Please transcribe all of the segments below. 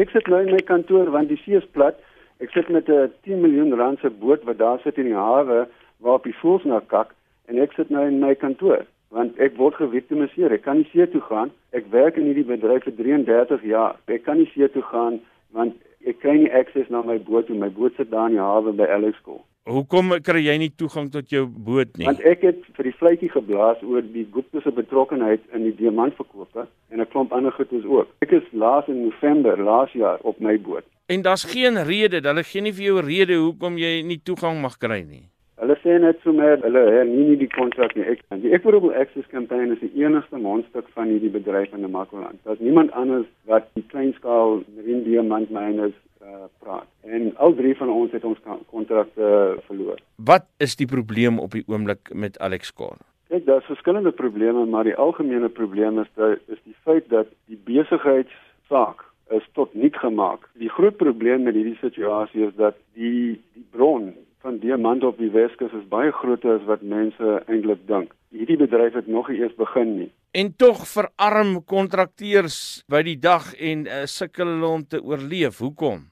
ek sit nou in my kantoor want die see is plat. Ek sit met 'n 10 miljoen rand se boot wat daar sit in die hawe waar op die voëls na kak en ek sit nou in my kantoor want ek word geviktimiseer. Ek kan nie see toe gaan. Ek werk in hierdie bedryf vir 33 jaar. Ek kan nie see toe gaan want ek kry nie akses na my boot toe. My boot sit daar in die hawe by Alexco. Hoekom kry jy nie toegang tot jou boot nie? Want ek het vir die vletjie geblaas oor die Gupta se betrokkeheid in die diamantverkope en 'n klomp ander goedes ook. Ek is laas in November laas jaar op my boot. En daar's geen rede, hulle gee nie vir jou rede hoekom jy nie toegang mag kry nie. Hulle sê net sommer hulle hernie nie die kontrak nie. Ek die Equitable Access Campaign is die enigste mondstuk van hierdie bedryf in Namakoland. Daar's niemand anders wat die kleinskaal marine diamant miners uh, praat. En al drie van ons het ons kontrakte uh, verloor. Wat is die probleem op die oomblik met Alex Kor? Kyk, daar's verskillende probleme, maar die algemene probleem is dat is die feit dat die besigheidssaak is tot niet gemaak. Die groot probleem met hierdie situasie is dat die die bron van diamant op die Weskus is baie groter as wat mense eintlik dink. Hierdie bedryf het nog nie eers begin nie. En tog verarm kontrakteurs by die dag en uh, sukkel hulle om te oorleef. Hoekom?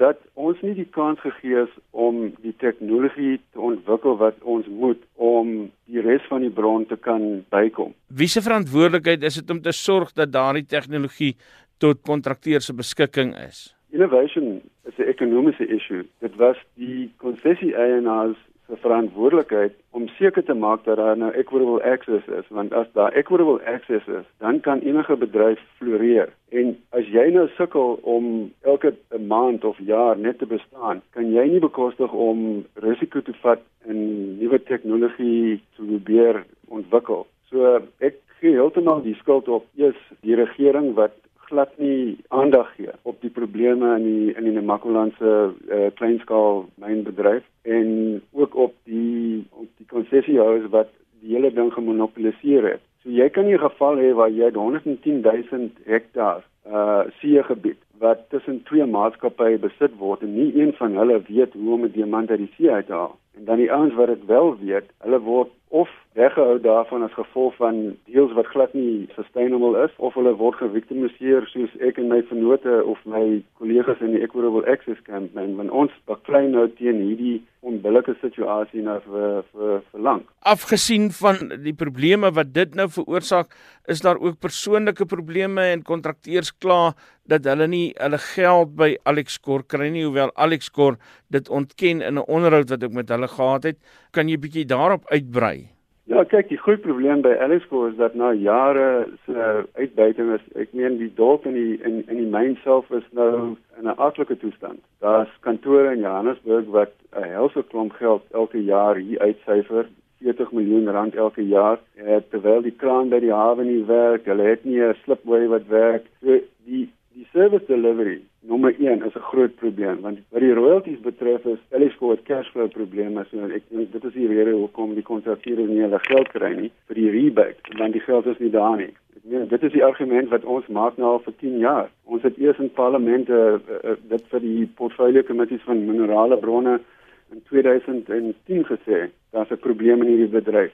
Omdat ons nie die kans gegee is om die tegnologie te ontwikkel wat ons moet om die res van die bron te kan bykom. Wie se verantwoordelikheid is dit om te sorg dat daardie tegnologie tot kontrakteurs se beskikking is? Innovation is 'n ekonomiese issue. Dit was die konsessie-eienaars se verantwoordelikheid om seker te maak dat daar nou equitable access is, want as daar equitable access is, dan kan enige bedryf floreer. En as jy nou sukkel om elke maand of jaar net te bestaan, kan jy nie bekostig om risiko te vat en nuwe tegnologie te probeer ontwikkel. So ek gee heeltemal die skuld op eers die regering wat glad nie aandag gee op die probleme in die in die Namakolandse uh, kleinskaal mynbedryf en ook op die op die konsessiehouers wat die hele ding gemonopoliseer het. So jy kan nie 'n geval hê waar jy 110 000 hektaar uh see gebied wat tussen twee maatskappye besit word en nie een van hulle weet hoe om 'n diamant uit die see uit te haal. En dan die ouens wat dit wel weet, hulle word of weggehou daarvan as gevolg van deels wat glad nie sustainable is of hulle word geviktimiseer soos ek en my vennote of my kollegas in die Equitable Access Campaign want ons baklei nou teen hierdie onbillike situasie nou vir vir lank. Afgesien van die probleme wat dit nou veroorsaak, is daar ook persoonlike probleme en kontrakteurs kla dat hulle nie hulle geld by Alex Kor kry nie hoewel Alex Kor dit ontken in 'n onderhoud wat ek met hulle gehad het. Kan jy bietjie daarop uitbrei? Ja, kyk, die groot probleem by Alisco is dat na jare se uh, uitbuiting is, ek meen die dorp en die in in die myn self is nou in 'n aflike toestand. Daar's kantore in Johannesburg wat 'n helse klomp geld elke jaar hier uitsyfer, 40 miljoen rand elke jaar, uh, terwyl die kraan by die hawe nie werk, hulle het nie 'n slipway wat werk. So die die service delivery nommer 1 is 'n groot probleem want wat die royalties betref is Elisco het cashflow probleme so ek dink dit is die rede hoekom die kontrakteurs nie hulle geld kry nie vir die rebate want die geld is nie daar nie. Ek meen dit is die argument wat ons maak nou al vir 10 jaar. Ons het eers in parlement uh, uh, dit vir die portfolio komitees van minerale bronne in 2010 gesê daar's 'n probleem in hierdie bedryf.